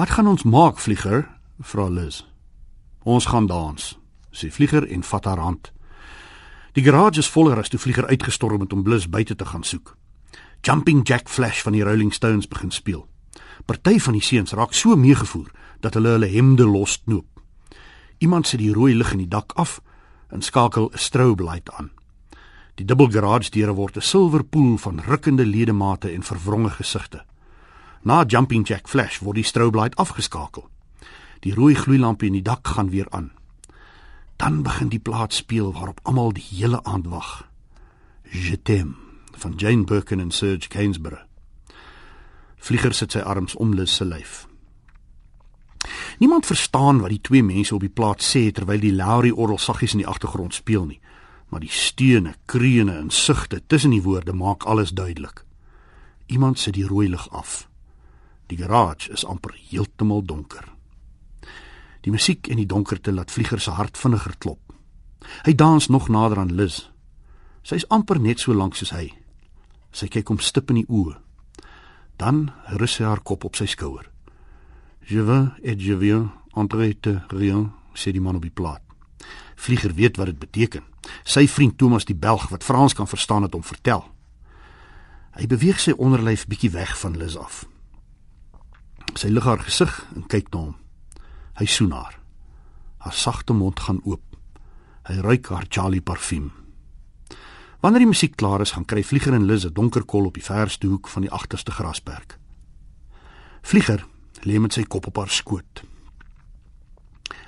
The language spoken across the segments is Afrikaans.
Wat gaan ons maak, vlieger? vra Liz. Ons gaan dans, sê vlieger en vat haar hand. Die garage is voller as toe vlieger uitgestorm het om Bliss buite te gaan soek. Jumping Jack Flash van die Rolling Stones begin speel. Party van die seuns raak so meegevoer dat hulle hulle hemde losknoop. Iemand sit die rooi lig in die dak af en skakel 'n strobe light aan. Die dubbel garage deure word 'n silwer poel van rukkende ledemate en verwronge gesigte. Na Jumping Jack Flash word die strobe light afgeskakel. Die rooi gloeilampie in die dak gaan weer aan. Dan begin die plaat speel waarop almal die hele aand wag. Je t'aime van Jane Birkin en Serge Gainsborough. Vlieger sit sy arms om Liz se lyf. Niemand verstaan wat die twee mense op die plaat sê terwyl die Laurie orgel saggies in die agtergrond speel nie, maar die steune, kreune en sugte tussen die woorde maak alles duidelik. Iemand sit die rooi lig af. Die garage is amper heeltemal donker. Die musiek en die donkerte laat Vlieger se hart vinniger klop. Hy dans nog nader aan Liz. Sy's amper net so lank soos hy. Sy kyk hom stip in die oë. Dan rus sy haar kop op sy skouer. Je veux et je viens entrer te rien, sê die man op die plaat. Vlieger weet wat dit beteken. Sy vriend Thomas die Belg wat Frans kan verstaan het hom vertel. Hy beweeg sy onderlyf bietjie weg van Liz af. Sy lig haar gesig en kyk na hom. Hy soen haar. Haar sagte mond gaan oop. Hy ruik haar Charlie parfuum. Wanneer die musiek klaar is, gaan kry Vlieger en Liz 'n donker kol op die verste hoek van die agterste grasperk. Vlieger lê met sy kop op haar skoot.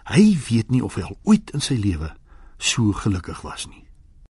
Hy weet nie of hy al ooit in sy lewe so gelukkig was nie.